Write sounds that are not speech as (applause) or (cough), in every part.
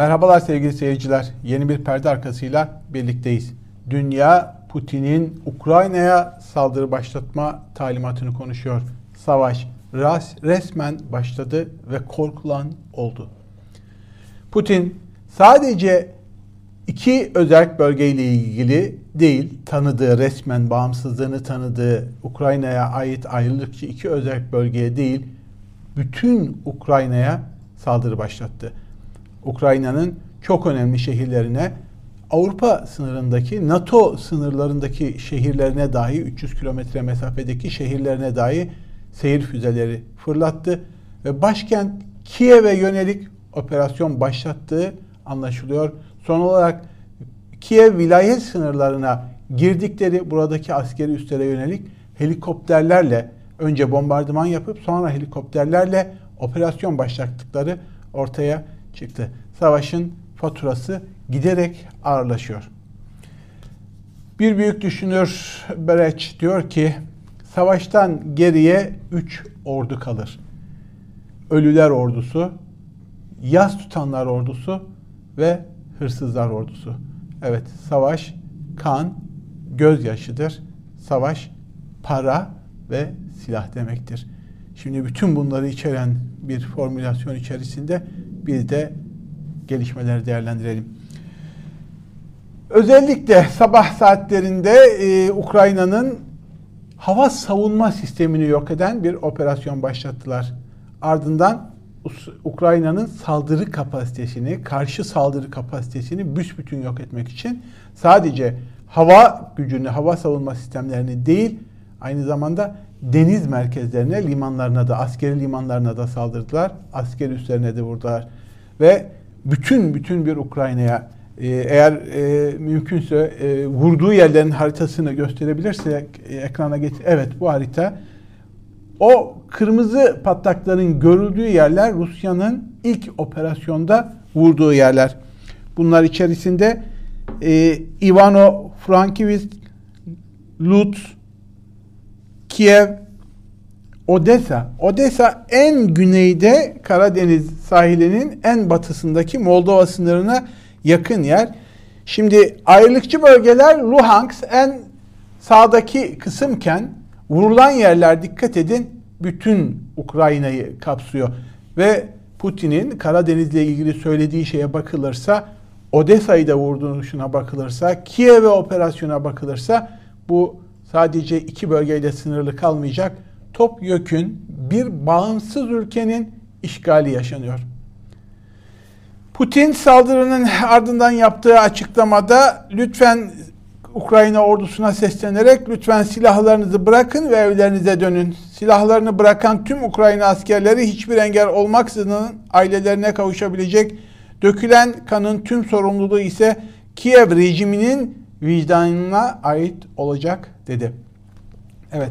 Merhabalar sevgili seyirciler. Yeni bir perde arkasıyla birlikteyiz. Dünya Putin'in Ukrayna'ya saldırı başlatma talimatını konuşuyor. Savaş resmen başladı ve korkulan oldu. Putin sadece iki özel bölgeyle ilgili değil, tanıdığı resmen bağımsızlığını tanıdığı Ukrayna'ya ait ayrılıkçı iki özel bölgeye değil, bütün Ukrayna'ya saldırı başlattı. Ukrayna'nın çok önemli şehirlerine Avrupa sınırındaki NATO sınırlarındaki şehirlerine dahi 300 kilometre mesafedeki şehirlerine dahi seyir füzeleri fırlattı ve başkent Kiev'e yönelik operasyon başlattığı anlaşılıyor. Son olarak Kiev vilayet sınırlarına girdikleri buradaki askeri üslere yönelik helikopterlerle önce bombardıman yapıp sonra helikopterlerle operasyon başlattıkları ortaya çıktı. Savaşın faturası giderek ağırlaşıyor. Bir büyük düşünür Bereç diyor ki savaştan geriye üç ordu kalır. Ölüler ordusu, yas tutanlar ordusu ve hırsızlar ordusu. Evet savaş kan, gözyaşıdır. Savaş para ve silah demektir. Şimdi bütün bunları içeren bir formülasyon içerisinde bir de gelişmeleri değerlendirelim. Özellikle sabah saatlerinde e, Ukrayna'nın hava savunma sistemini yok eden bir operasyon başlattılar. Ardından Ukrayna'nın saldırı kapasitesini, karşı saldırı kapasitesini büsbütün yok etmek için sadece hava gücünü, hava savunma sistemlerini değil, aynı zamanda deniz merkezlerine, limanlarına da, askeri limanlarına da saldırdılar. Askeri üslerine de vurdular. Ve bütün bütün bir Ukrayna'ya e, eğer e, mümkünse e, vurduğu yerlerin haritasını gösterebilirsek e, ekrana getir. Evet bu harita o kırmızı patlakların görüldüğü yerler Rusya'nın ilk operasyonda vurduğu yerler. Bunlar içerisinde e, Ivano-Frankivsk, Lutsk, Kiev, Odessa. Odessa en güneyde Karadeniz sahilinin en batısındaki Moldova sınırına yakın yer. Şimdi ayrılıkçı bölgeler Luhansk en sağdaki kısımken vurulan yerler dikkat edin bütün Ukrayna'yı kapsıyor. Ve Putin'in Karadeniz'le ilgili söylediği şeye bakılırsa Odessa'yı da vurduğuna bakılırsa, Kiev'e operasyona bakılırsa bu sadece iki bölgeyle sınırlı kalmayacak. Topyekün bir bağımsız ülkenin işgali yaşanıyor. Putin saldırının ardından yaptığı açıklamada lütfen Ukrayna ordusuna seslenerek lütfen silahlarınızı bırakın ve evlerinize dönün. Silahlarını bırakan tüm Ukrayna askerleri hiçbir engel olmaksızın ailelerine kavuşabilecek. Dökülen kanın tüm sorumluluğu ise Kiev rejiminin vicdanına ait olacak dedi. Evet.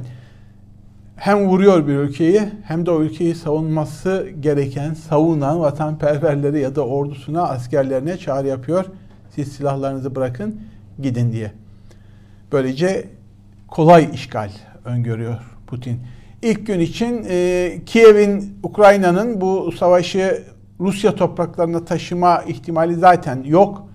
Hem vuruyor bir ülkeyi hem de o ülkeyi savunması gereken savunan vatanperverleri ya da ordusuna, askerlerine çağrı yapıyor. Siz silahlarınızı bırakın, gidin diye. Böylece kolay işgal öngörüyor Putin. İlk gün için e, Kiev'in, Ukrayna'nın bu savaşı Rusya topraklarına taşıma ihtimali zaten yok.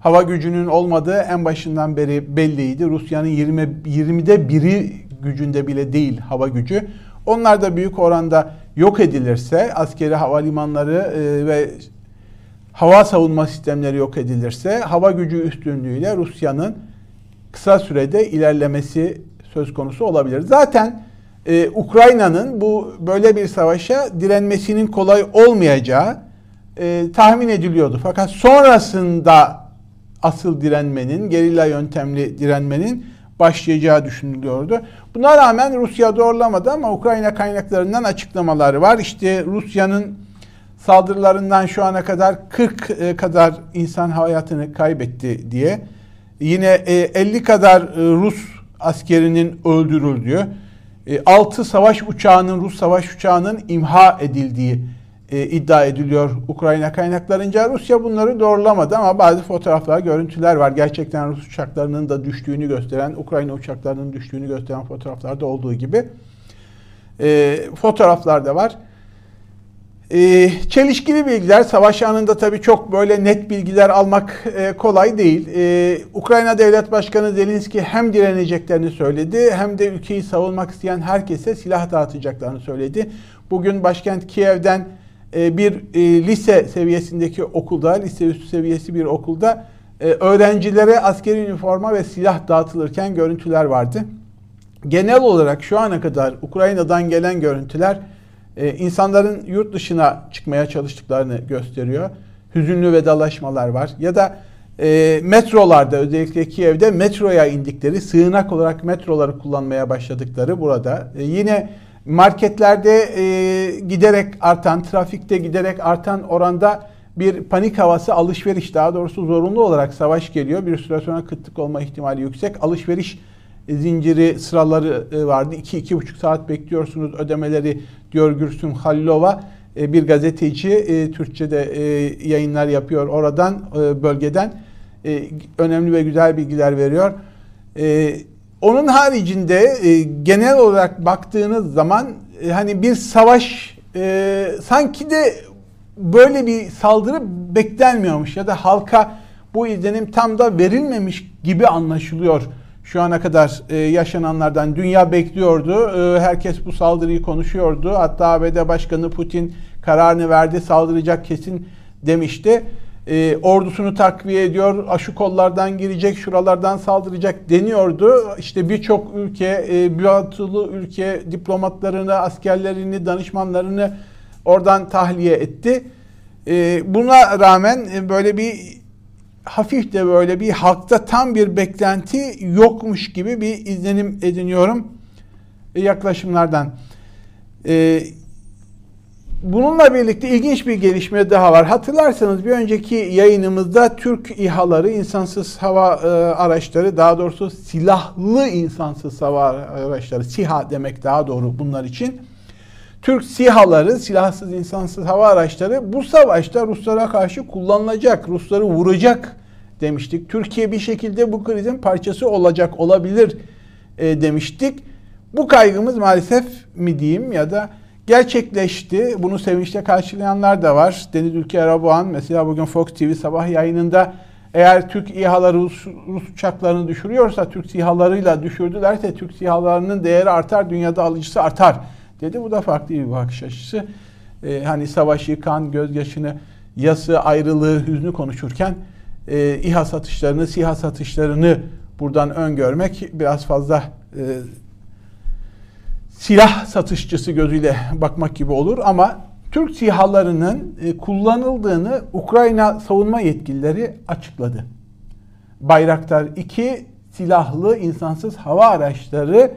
Hava gücünün olmadığı en başından beri belliydi. Rusya'nın 20 20'de biri gücünde bile değil hava gücü. Onlar da büyük oranda yok edilirse, askeri havalimanları e, ve hava savunma sistemleri yok edilirse, hava gücü üstünlüğüyle Rusya'nın kısa sürede ilerlemesi söz konusu olabilir. Zaten e, Ukrayna'nın bu böyle bir savaşa direnmesinin kolay olmayacağı e, tahmin ediliyordu. Fakat sonrasında asıl direnmenin, gerilla yöntemli direnmenin başlayacağı düşünülüyordu. Buna rağmen Rusya doğrulamadı ama Ukrayna kaynaklarından açıklamaları var. İşte Rusya'nın saldırılarından şu ana kadar 40 e, kadar insan hayatını kaybetti diye. Yine 50 e, kadar e, Rus askerinin öldürüldüğü, 6 savaş uçağının, Rus savaş uçağının imha edildiği e, iddia ediliyor Ukrayna kaynaklarınca. Rusya bunları doğrulamadı ama bazı fotoğraflar, görüntüler var. Gerçekten Rus uçaklarının da düştüğünü gösteren, Ukrayna uçaklarının düştüğünü gösteren fotoğraflarda olduğu gibi. E, fotoğraflar da var. Ee, çelişkili bilgiler, savaş anında tabii çok böyle net bilgiler almak e, kolay değil. Ee, Ukrayna Devlet Başkanı Zelenski hem direneceklerini söyledi hem de ülkeyi savunmak isteyen herkese silah dağıtacaklarını söyledi. Bugün başkent Kiev'den e, bir e, lise seviyesindeki okulda, lise üstü seviyesi bir okulda öğrencilere askeri üniforma ve silah dağıtılırken görüntüler vardı. Genel olarak şu ana kadar Ukrayna'dan gelen görüntüler e, insanların yurt dışına çıkmaya çalıştıklarını gösteriyor. Hüzünlü vedalaşmalar var. Ya da e, metrolarda özellikle Kiev'de metroya indikleri, sığınak olarak metroları kullanmaya başladıkları burada. E, yine marketlerde e, giderek artan, trafikte giderek artan oranda bir panik havası alışveriş daha doğrusu zorunlu olarak savaş geliyor. Bir süre sonra kıtlık olma ihtimali yüksek. Alışveriş zinciri sıraları e, vardı. 2-2,5 saat bekliyorsunuz ödemeleri diyor Gürsüm Hallova. E, bir gazeteci e, Türkçe'de yayınlar yapıyor oradan bölgeden. Önemli ve güzel bilgiler veriyor. Onun haricinde genel olarak baktığınız zaman hani bir savaş sanki de böyle bir saldırı beklenmiyormuş ya da halka bu izlenim tam da verilmemiş gibi anlaşılıyor şu ana kadar e, yaşananlardan dünya bekliyordu. E, herkes bu saldırıyı konuşuyordu. Hatta ABD Başkanı Putin kararını verdi saldıracak kesin demişti. E, ordusunu takviye ediyor, şu kollardan girecek, şuralardan saldıracak deniyordu. İşte birçok ülke, e, batılı ülke diplomatlarını, askerlerini, danışmanlarını oradan tahliye etti. E, buna rağmen e, böyle bir hafif de böyle bir halkta tam bir beklenti yokmuş gibi bir izlenim ediniyorum e, yaklaşımlardan. Ee, bununla birlikte ilginç bir gelişme daha var. Hatırlarsanız bir önceki yayınımızda Türk İHA'ları, insansız hava e, araçları, daha doğrusu silahlı insansız hava araçları, SİHA demek daha doğru bunlar için. Türk SİHA'ları, silahsız insansız hava araçları bu savaşta Ruslara karşı kullanılacak, Rusları vuracak demiştik. Türkiye bir şekilde bu krizin parçası olacak, olabilir e, demiştik. Bu kaygımız maalesef mi diyeyim ya da gerçekleşti. Bunu sevinçle karşılayanlar da var. Deniz Ülke Araboğan mesela bugün Fox TV sabah yayınında eğer Türk İHA'ları Rus, Rus uçaklarını düşürüyorsa, Türk SİHA'larıyla düşürdülerse Türk SİHA'larının değeri artar, dünyada alıcısı artar dedi. Bu da farklı bir bakış açısı. Ee, hani savaşı, kan, gözyaşını, yası, ayrılığı, hüznü konuşurken e, İHA satışlarını, SİHA satışlarını buradan öngörmek biraz fazla e, silah satışçısı gözüyle bakmak gibi olur ama Türk SİHA'larının e, kullanıldığını Ukrayna savunma yetkilileri açıkladı. Bayraktar 2 silahlı insansız hava araçları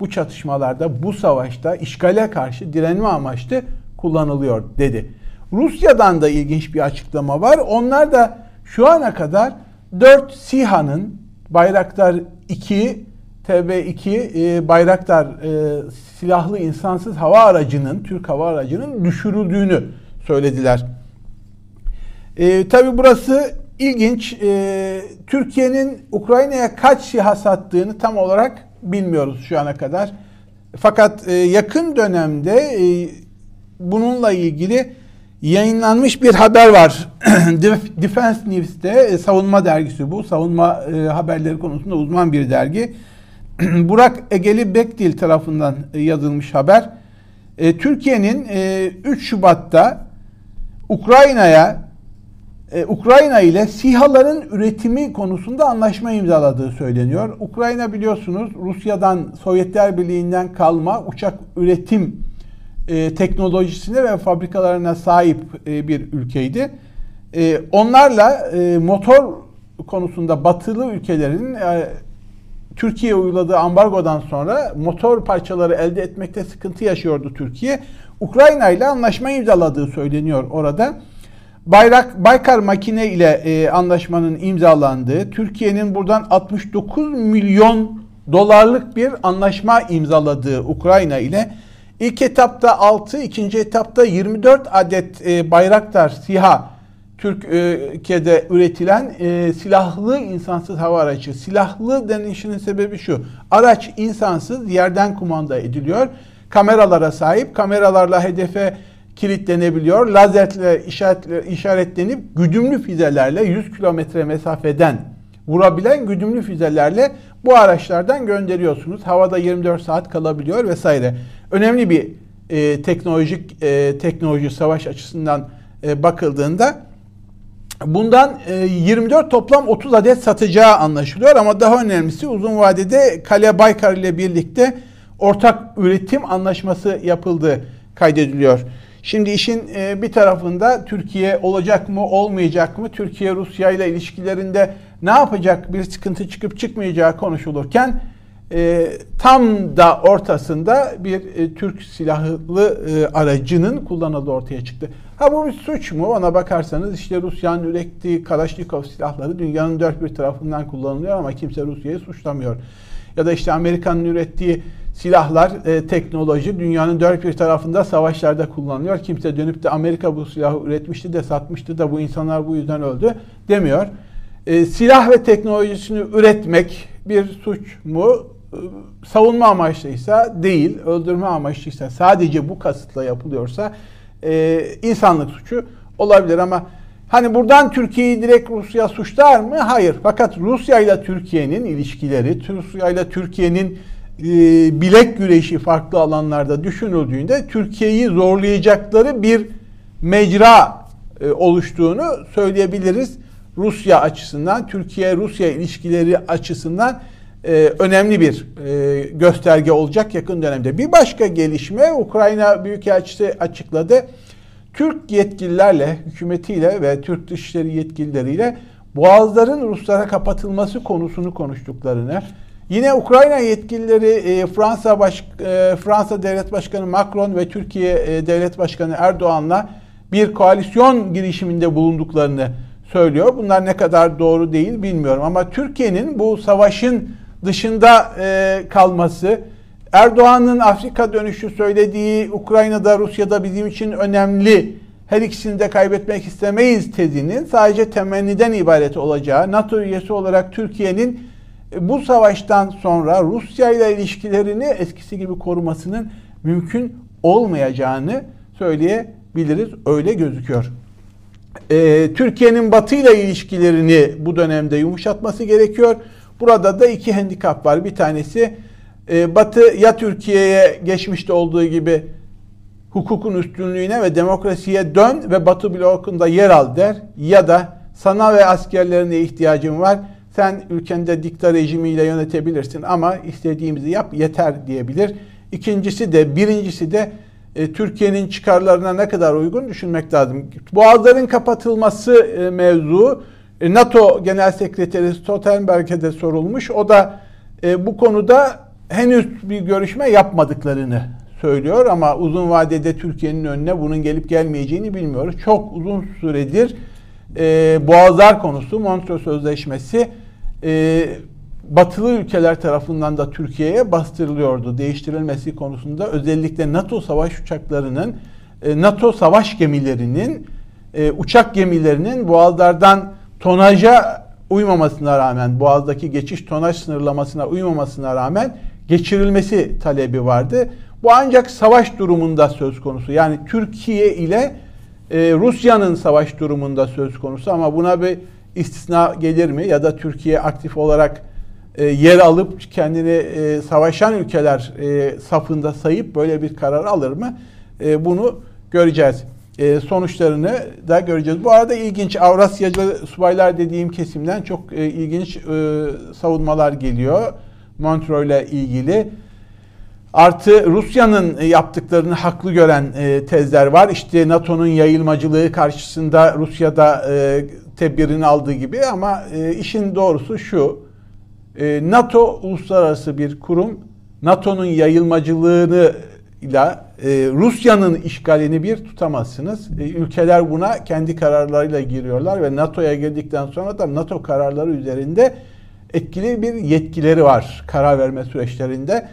bu çatışmalarda, bu savaşta işgale karşı direnme amaçlı kullanılıyor dedi. Rusya'dan da ilginç bir açıklama var. Onlar da şu ana kadar 4 SİHA'nın Bayraktar 2, TB2 e, Bayraktar e, silahlı insansız hava aracının, Türk hava aracının düşürüldüğünü söylediler. E, Tabi burası ilginç. E, Türkiye'nin Ukrayna'ya kaç SİHA sattığını tam olarak bilmiyoruz şu ana kadar. Fakat e, yakın dönemde e, bununla ilgili yayınlanmış bir haber var. (clears throat) Defense News'te e, savunma dergisi bu. Savunma e, haberleri konusunda uzman bir dergi. (clears throat) Burak Egeli Bekdil tarafından e, yazılmış haber. E, Türkiye'nin e, 3 Şubat'ta Ukrayna'ya e, Ukrayna ile SİHA'ların üretimi konusunda anlaşma imzaladığı söyleniyor. Ukrayna biliyorsunuz Rusya'dan, Sovyetler Birliği'nden kalma uçak üretim e, teknolojisine ve fabrikalarına sahip e, bir ülkeydi. E, onlarla e, motor konusunda batılı ülkelerin e, Türkiye uyguladığı ambargodan sonra motor parçaları elde etmekte sıkıntı yaşıyordu Türkiye. Ukrayna ile anlaşma imzaladığı söyleniyor orada. Bayrak Baykar makine ile e, anlaşmanın imzalandığı, Türkiye'nin buradan 69 milyon dolarlık bir anlaşma imzaladığı Ukrayna ile İlk etapta 6, ikinci etapta 24 adet e, Bayraktar SİHA Türkiye'de üretilen e, silahlı insansız hava aracı. Silahlı denişinin sebebi şu. Araç insansız yerden kumanda ediliyor. Kameralara sahip. Kameralarla hedefe kilitlenebiliyor. Lazerle işaretle, işaretlenip güdümlü füzelerle 100 kilometre mesafeden vurabilen güdümlü füzelerle bu araçlardan gönderiyorsunuz. Havada 24 saat kalabiliyor vesaire. Önemli bir e, teknolojik e, teknoloji savaş açısından e, bakıldığında bundan e, 24 toplam 30 adet satacağı anlaşılıyor ama daha önemlisi uzun vadede Kale Baykar ile birlikte ortak üretim anlaşması yapıldığı kaydediliyor. Şimdi işin e, bir tarafında Türkiye olacak mı olmayacak mı? Türkiye Rusya ile ilişkilerinde ne yapacak bir sıkıntı çıkıp çıkmayacağı konuşulurken e, tam da ortasında bir e, Türk silahlı e, aracının kullanıldığı ortaya çıktı. Ha bu bir suç mu? Ona bakarsanız işte Rusya'nın ürettiği Kalaşnikov silahları dünyanın dört bir tarafından kullanılıyor ama kimse Rusya'yı suçlamıyor. Ya da işte Amerika'nın ürettiği silahlar, e, teknoloji dünyanın dört bir tarafında savaşlarda kullanılıyor. Kimse dönüp de Amerika bu silahı üretmişti de satmıştı da bu insanlar bu yüzden öldü demiyor. E, silah ve teknolojisini üretmek bir suç mu? Savunma amaçlıysa değil, öldürme amaçlıysa sadece bu kasıtla yapılıyorsa e, insanlık suçu olabilir ama hani buradan Türkiye'yi direkt Rusya suçlar mı? Hayır. Fakat Rusya ile Türkiye'nin ilişkileri, Rusya ile Türkiye'nin e, bilek güreşi farklı alanlarda düşünüldüğünde Türkiye'yi zorlayacakları bir mecra e, oluştuğunu söyleyebiliriz. Rusya açısından, Türkiye-Rusya ilişkileri açısından e, önemli bir e, gösterge olacak yakın dönemde. Bir başka gelişme Ukrayna Büyükelçisi açıkladı. Türk yetkililerle, hükümetiyle ve Türk Dışişleri yetkilileriyle boğazların Ruslara kapatılması konusunu konuştuklarını, Yine Ukrayna yetkilileri e, Fransa Baş, e, Fransa Devlet Başkanı Macron ve Türkiye e, Devlet Başkanı Erdoğan'la bir koalisyon girişiminde bulunduklarını söylüyor. Bunlar ne kadar doğru değil bilmiyorum ama Türkiye'nin bu savaşın dışında kalması, Erdoğan'ın Afrika dönüşü söylediği Ukrayna'da Rusya'da bizim için önemli her ikisini de kaybetmek istemeyiz tezinin sadece temenniden ibaret olacağı, NATO üyesi olarak Türkiye'nin bu savaştan sonra Rusya ile ilişkilerini eskisi gibi korumasının mümkün olmayacağını söyleyebiliriz. Öyle gözüküyor. Ee, Türkiye'nin Batı ile ilişkilerini bu dönemde yumuşatması gerekiyor. Burada da iki handikap var. Bir tanesi e, Batı ya Türkiye'ye geçmişte olduğu gibi hukukun üstünlüğüne ve demokrasiye dön ve Batı blokunda yer al der ya da sana ve askerlerine ihtiyacım var sen ülkende dikta rejimiyle yönetebilirsin ama istediğimizi yap yeter diyebilir. İkincisi de birincisi de e, Türkiye'nin çıkarlarına ne kadar uygun düşünmek lazım. Boğazların kapatılması e, mevzu e, NATO Genel Sekreteri Stoltenberg'e de sorulmuş. O da e, bu konuda henüz bir görüşme yapmadıklarını söylüyor ama uzun vadede Türkiye'nin önüne bunun gelip gelmeyeceğini bilmiyoruz. Çok uzun süredir e, Boğazlar konusu Montreux Sözleşmesi e, batılı ülkeler tarafından da Türkiye'ye bastırılıyordu. Değiştirilmesi konusunda özellikle NATO savaş uçaklarının, e, NATO savaş gemilerinin, e, uçak gemilerinin boğazlardan tonaja uymamasına rağmen, boğazdaki geçiş tonaj sınırlamasına uymamasına rağmen geçirilmesi talebi vardı. Bu ancak savaş durumunda söz konusu. Yani Türkiye ile e, Rusya'nın savaş durumunda söz konusu ama buna bir istisna gelir mi? Ya da Türkiye aktif olarak e, yer alıp kendini e, savaşan ülkeler e, safında sayıp böyle bir karar alır mı? E, bunu göreceğiz. E, sonuçlarını da göreceğiz. Bu arada ilginç Avrasyacı subaylar dediğim kesimden çok e, ilginç e, savunmalar geliyor. Montreux ile ilgili. Artı Rusya'nın yaptıklarını haklı gören e, tezler var. İşte NATO'nun yayılmacılığı karşısında Rusya'da e, tedbirini aldığı gibi ama e, işin doğrusu şu. E, NATO uluslararası bir kurum. NATO'nun yayılmacılığını ile Rusya'nın işgalini bir tutamazsınız. E, ülkeler buna kendi kararlarıyla giriyorlar ve NATO'ya girdikten sonra da NATO kararları üzerinde etkili bir yetkileri var karar verme süreçlerinde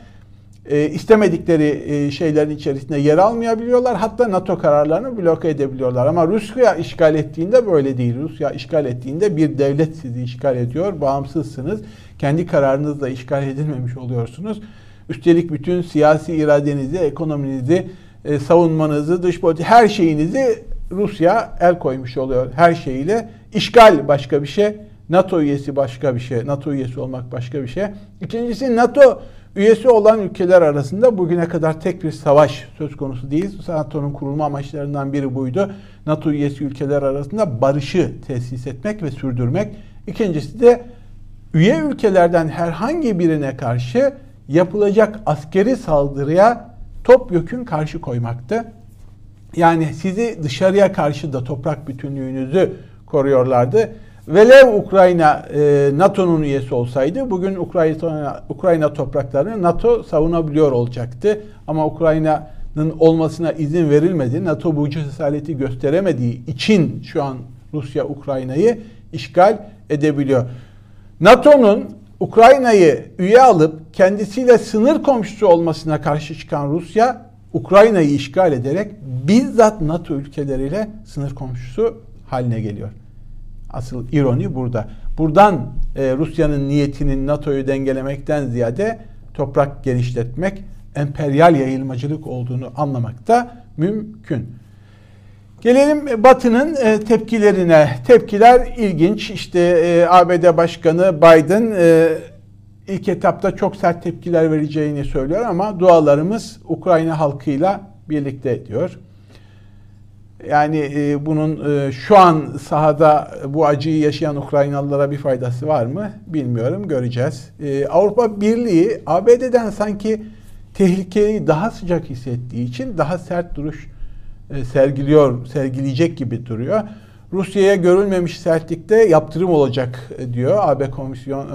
e, istemedikleri e, şeylerin içerisinde yer almayabiliyorlar. Hatta NATO kararlarını bloke edebiliyorlar. Ama Rusya işgal ettiğinde böyle değil. Rusya işgal ettiğinde bir devlet sizi işgal ediyor. Bağımsızsınız. Kendi kararınızla işgal edilmemiş oluyorsunuz. Üstelik bütün siyasi iradenizi, ekonominizi e, savunmanızı, dış politik her şeyinizi Rusya el koymuş oluyor her şeyiyle. İşgal başka bir şey. NATO üyesi başka bir şey. NATO üyesi olmak başka bir şey. İkincisi NATO üyesi olan ülkeler arasında bugüne kadar tek bir savaş söz konusu değil. NATO'nun kurulma amaçlarından biri buydu. NATO üyesi ülkeler arasında barışı tesis etmek ve sürdürmek. İkincisi de üye ülkelerden herhangi birine karşı yapılacak askeri saldırıya topyekün karşı koymaktı. Yani sizi dışarıya karşı da toprak bütünlüğünüzü koruyorlardı. Velev Ukrayna e, NATO'nun üyesi olsaydı bugün Ukrayna Ukrayna topraklarını NATO savunabiliyor olacaktı. Ama Ukrayna'nın olmasına izin verilmedi. NATO bu cesareti gösteremediği için şu an Rusya Ukrayna'yı işgal edebiliyor. NATO'nun Ukrayna'yı üye alıp kendisiyle sınır komşusu olmasına karşı çıkan Rusya Ukrayna'yı işgal ederek bizzat NATO ülkeleriyle sınır komşusu haline geliyor. Asıl ironi burada. Buradan e, Rusya'nın niyetinin NATO'yu dengelemekten ziyade toprak genişletmek, emperyal yayılmacılık olduğunu anlamak da mümkün. Gelelim Batı'nın e, tepkilerine. Tepkiler ilginç. İşte e, ABD Başkanı Biden e, ilk etapta çok sert tepkiler vereceğini söylüyor ama dualarımız Ukrayna halkıyla birlikte diyor. Yani e, bunun e, şu an sahada bu acıyı yaşayan Ukraynalılara bir faydası var mı bilmiyorum göreceğiz. E, Avrupa Birliği ABD'den sanki tehlikeyi daha sıcak hissettiği için daha sert duruş e, sergiliyor, sergileyecek gibi duruyor. Rusya'ya görülmemiş sertlikte yaptırım olacak e, diyor AB Komisyon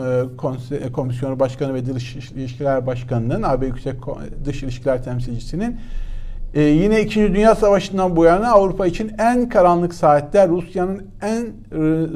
e, Komisyonu Başkanı ve Dış İlişkiler Başkanı'nın, AB Yüksek Dış İlişkiler Temsilcisinin ee, yine İkinci Dünya Savaşı'ndan bu yana Avrupa için en karanlık saatler Rusya'nın en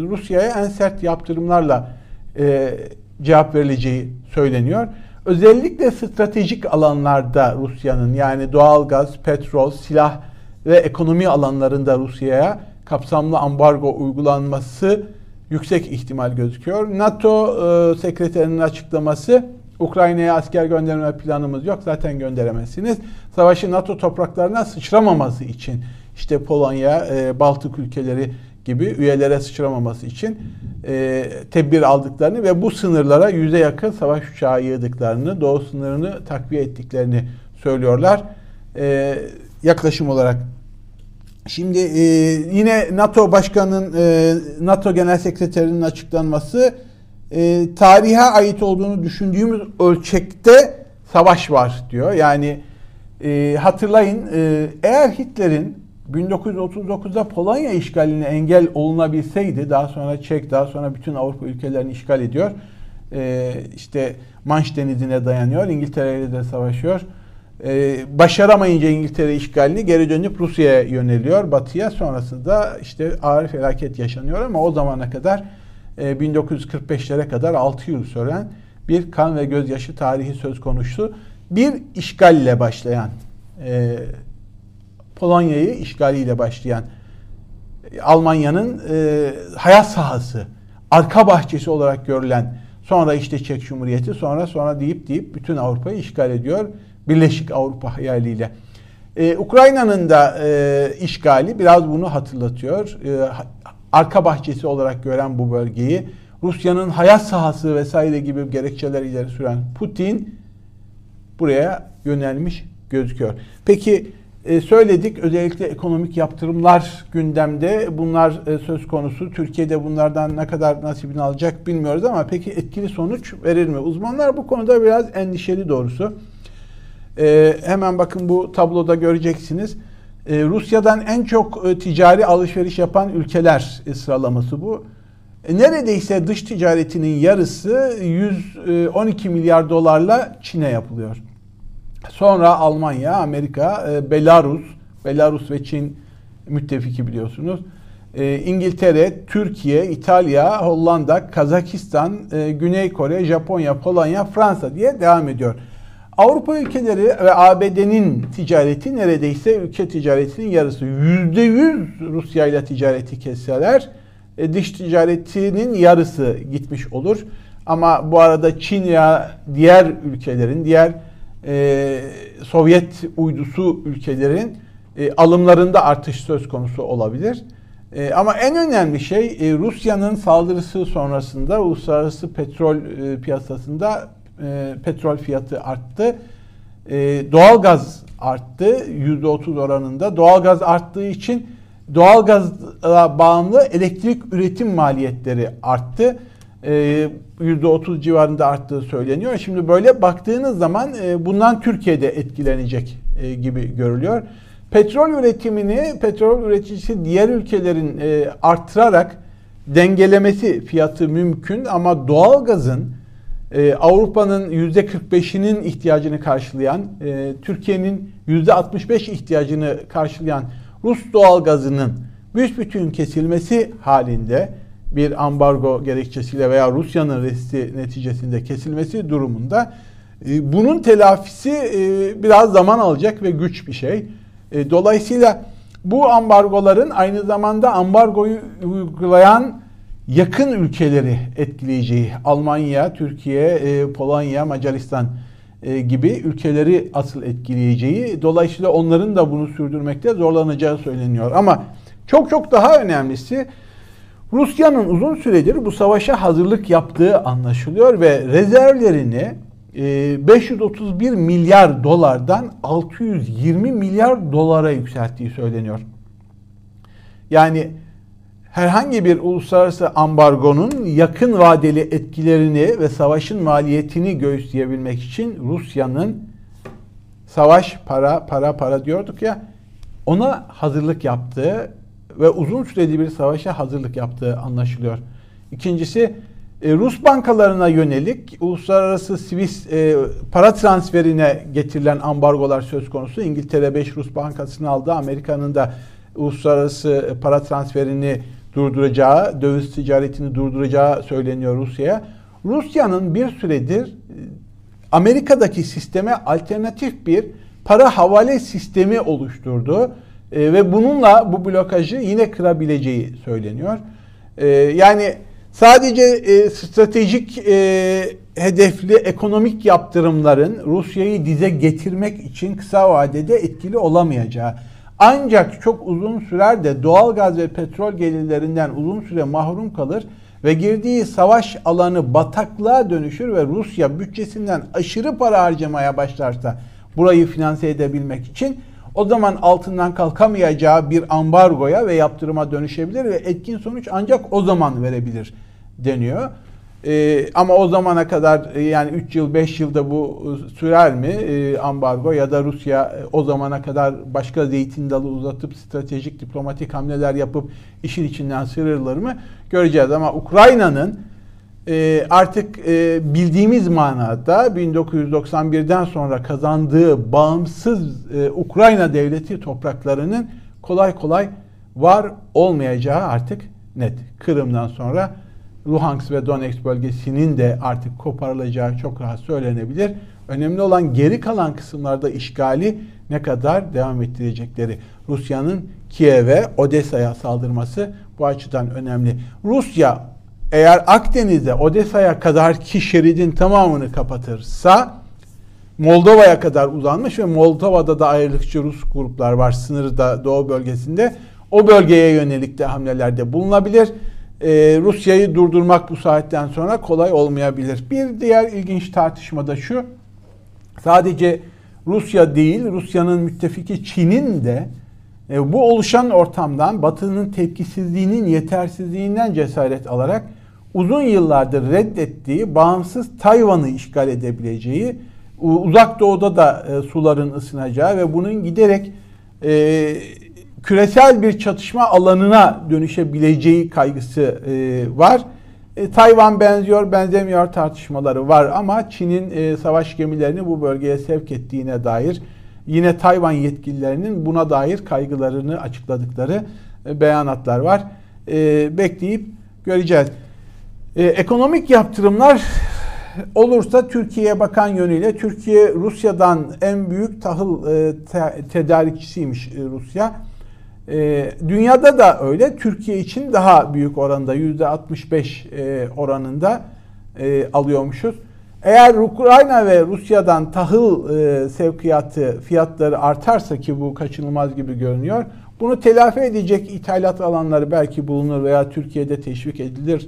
Rusya'ya en sert yaptırımlarla e, cevap verileceği söyleniyor. Özellikle stratejik alanlarda Rusya'nın yani doğal gaz, petrol, silah ve ekonomi alanlarında Rusya'ya kapsamlı ambargo uygulanması yüksek ihtimal gözüküyor. NATO e, sekreterinin açıklaması Ukrayna'ya asker gönderme planımız yok. Zaten gönderemezsiniz. Savaşın NATO topraklarına sıçramaması için işte Polonya, e, Baltık ülkeleri gibi üyelere sıçramaması için e, tedbir aldıklarını ve bu sınırlara yüze yakın savaş uçağı yığdıklarını, doğu sınırını takviye ettiklerini söylüyorlar. E, yaklaşım olarak Şimdi e, yine NATO Başkanı'nın, e, NATO Genel Sekreterinin açıklanması e, tarihe ait olduğunu düşündüğümüz ölçekte savaş var diyor. Yani e, hatırlayın e, eğer Hitler'in 1939'da Polonya işgaline engel olunabilseydi daha sonra Çek daha sonra bütün Avrupa ülkelerini işgal ediyor. E, işte Manş Denizi'ne dayanıyor. İngiltere ile de savaşıyor. Ee, başaramayınca İngiltere işgalini geri dönüp Rusya'ya yöneliyor, batıya. Sonrasında işte ağır felaket yaşanıyor ama o zamana kadar 1945'lere e, kadar 6 yıl süren bir kan ve gözyaşı tarihi söz konusu. Bir işgalle başlayan, e, Polonya'yı işgaliyle başlayan e, Almanya'nın hayat sahası, arka bahçesi olarak görülen sonra işte Çek Cumhuriyeti sonra sonra deyip deyip bütün Avrupa'yı işgal ediyor. Birleşik Avrupa hayaliyle. Ee, Ukrayna'nın da e, işgali biraz bunu hatırlatıyor. E, arka bahçesi olarak gören bu bölgeyi Rusya'nın hayat sahası vesaire gibi gerekçeler ileri süren Putin buraya yönelmiş gözüküyor. Peki e, söyledik özellikle ekonomik yaptırımlar gündemde. Bunlar e, söz konusu. Türkiye'de bunlardan ne kadar nasibini alacak bilmiyoruz ama peki etkili sonuç verir mi? Uzmanlar bu konuda biraz endişeli doğrusu. E, hemen bakın bu tabloda göreceksiniz. E, Rusya'dan en çok e, ticari alışveriş yapan ülkeler e, sıralaması bu. E, neredeyse dış ticaretinin yarısı 112 milyar dolarla Çin'e yapılıyor. Sonra Almanya, Amerika, e, Belarus, Belarus ve Çin müttefiki biliyorsunuz. E, İngiltere, Türkiye, İtalya, Hollanda, Kazakistan, e, Güney Kore, Japonya, Polonya, Fransa diye devam ediyor. Avrupa ülkeleri ve ABD'nin ticareti neredeyse ülke ticaretinin yarısı. Yüzde yüz Rusya ile ticareti kesseler e, dış ticaretinin yarısı gitmiş olur. Ama bu arada Çin ya diğer ülkelerin, diğer e, Sovyet uydusu ülkelerin e, alımlarında artış söz konusu olabilir. E, ama en önemli şey e, Rusya'nın saldırısı sonrasında uluslararası petrol e, piyasasında e, petrol fiyatı arttı. E, doğalgaz arttı %30 oranında. Doğalgaz arttığı için doğalgaza bağımlı elektrik üretim maliyetleri arttı. E, %30 civarında arttığı söyleniyor. Şimdi böyle baktığınız zaman e, bundan Türkiye'de etkilenecek e, gibi görülüyor. Petrol üretimini petrol üreticisi diğer ülkelerin e, arttırarak dengelemesi fiyatı mümkün ama doğalgazın e, Avrupa'nın %45'inin ihtiyacını karşılayan, e, Türkiye'nin %65 ihtiyacını karşılayan Rus doğalgazının büsbütün kesilmesi halinde bir ambargo gerekçesiyle veya Rusya'nın resti neticesinde kesilmesi durumunda e, bunun telafisi e, biraz zaman alacak ve güç bir şey. E, dolayısıyla bu ambargoların aynı zamanda ambargoyu uygulayan yakın ülkeleri etkileyeceği Almanya, Türkiye, e, Polonya, Macaristan e, gibi ülkeleri asıl etkileyeceği dolayısıyla onların da bunu sürdürmekte zorlanacağı söyleniyor. Ama çok çok daha önemlisi Rusya'nın uzun süredir bu savaşa hazırlık yaptığı anlaşılıyor ve rezervlerini 531 milyar dolardan 620 milyar dolara yükselttiği söyleniyor. Yani herhangi bir uluslararası ambargonun yakın vadeli etkilerini ve savaşın maliyetini göğüsleyebilmek için Rusya'nın savaş para para para diyorduk ya ona hazırlık yaptığı ve uzun süreli bir savaşa hazırlık yaptığı anlaşılıyor. İkincisi e, Rus bankalarına yönelik uluslararası Swiss e, para transferine getirilen ambargolar söz konusu. İngiltere 5 Rus bankasını aldı. Amerika'nın da uluslararası para transferini durduracağı, döviz ticaretini durduracağı söyleniyor Rusya'ya. Rusya'nın bir süredir e, Amerika'daki sisteme alternatif bir para havale sistemi oluşturdu e, ve bununla bu blokajı yine kırabileceği söyleniyor. E, yani sadece e, stratejik e, hedefli ekonomik yaptırımların Rusya'yı dize getirmek için kısa vadede etkili olamayacağı ancak çok uzun sürer de doğal gaz ve petrol gelirlerinden uzun süre mahrum kalır ve girdiği savaş alanı bataklığa dönüşür ve Rusya bütçesinden aşırı para harcamaya başlarsa burayı finanse edebilmek için o zaman altından kalkamayacağı bir ambargoya ve yaptırıma dönüşebilir ve etkin sonuç ancak o zaman verebilir deniyor. Ee, ama o zamana kadar e, yani 3 yıl 5 yılda bu e, sürer mi e, ambargo ya da Rusya e, o zamana kadar başka zeytin dalı uzatıp stratejik diplomatik hamleler yapıp işin içinden sıyrılır mı göreceğiz ama Ukrayna'nın e, artık e, bildiğimiz manada 1991'den sonra kazandığı bağımsız e, Ukrayna devleti topraklarının kolay kolay var olmayacağı artık net. Kırım'dan sonra Luhansk ve Donetsk bölgesinin de artık koparılacağı çok rahat söylenebilir. Önemli olan geri kalan kısımlarda işgali ne kadar devam ettirecekleri. Rusya'nın Kiev'e, Odessa'ya saldırması bu açıdan önemli. Rusya eğer Akdeniz'de Odessa'ya kadar ki şeridin tamamını kapatırsa Moldova'ya kadar uzanmış ve Moldova'da da ayrılıkçı Rus gruplar var sınırda Doğu bölgesinde. O bölgeye yönelik de hamlelerde bulunabilir e, Rusya'yı durdurmak bu saatten sonra kolay olmayabilir. Bir diğer ilginç tartışma da şu. Sadece Rusya değil, Rusya'nın müttefiki Çin'in de e, bu oluşan ortamdan Batı'nın tepkisizliğinin yetersizliğinden cesaret alarak uzun yıllardır reddettiği bağımsız Tayvan'ı işgal edebileceği, uzak doğuda da e, suların ısınacağı ve bunun giderek e, küresel bir çatışma alanına dönüşebileceği kaygısı e, var. E, Tayvan benziyor, benzemiyor tartışmaları var ama Çin'in e, savaş gemilerini bu bölgeye sevk ettiğine dair yine Tayvan yetkililerinin buna dair kaygılarını açıkladıkları e, beyanatlar var. E, bekleyip göreceğiz. E, ekonomik yaptırımlar olursa Türkiye'ye bakan yönüyle Türkiye Rusya'dan en büyük tahıl e, te, tedarikçisiymiş e, Rusya. E, dünyada da öyle. Türkiye için daha büyük oranda yüzde 65 e, oranında e, alıyormuşuz. Eğer Ukrayna ve Rusya'dan tahıl e, sevkiyatı fiyatları artarsa ki bu kaçınılmaz gibi görünüyor. Bunu telafi edecek ithalat alanları belki bulunur veya Türkiye'de teşvik edilir,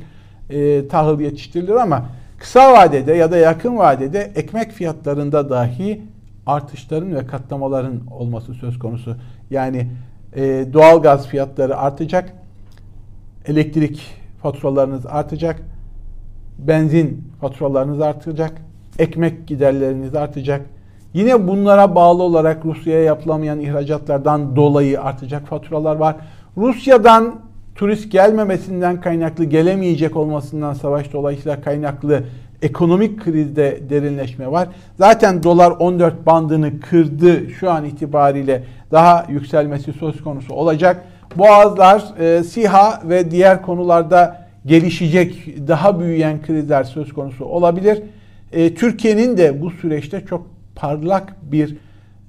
e, tahıl yetiştirilir ama kısa vadede ya da yakın vadede ekmek fiyatlarında dahi artışların ve katlamaların olması söz konusu. Yani e, doğal gaz fiyatları artacak, elektrik faturalarınız artacak, benzin faturalarınız artacak, ekmek giderleriniz artacak. Yine bunlara bağlı olarak Rusya'ya yapılamayan ihracatlardan dolayı artacak faturalar var. Rusya'dan turist gelmemesinden kaynaklı, gelemeyecek olmasından savaş dolayısıyla kaynaklı ekonomik krizde derinleşme var. Zaten dolar 14 bandını kırdı şu an itibariyle daha yükselmesi söz konusu olacak. Boğazlar, e, SİHA ve diğer konularda gelişecek daha büyüyen krizler söz konusu olabilir. E, Türkiye'nin de bu süreçte çok parlak bir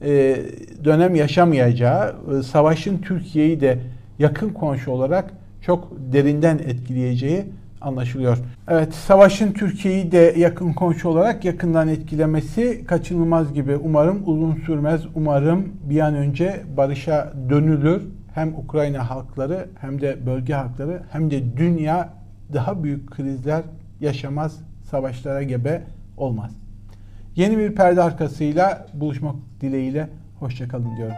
e, dönem yaşamayacağı, e, savaşın Türkiye'yi de yakın komşu olarak çok derinden etkileyeceği anlaşılıyor. Evet, savaşın Türkiye'yi de yakın komşu olarak yakından etkilemesi kaçınılmaz gibi. Umarım uzun sürmez. Umarım bir an önce barışa dönülür. Hem Ukrayna halkları hem de bölge halkları hem de dünya daha büyük krizler yaşamaz, savaşlara gebe olmaz. Yeni bir perde arkasıyla buluşmak dileğiyle hoşçakalın diyorum.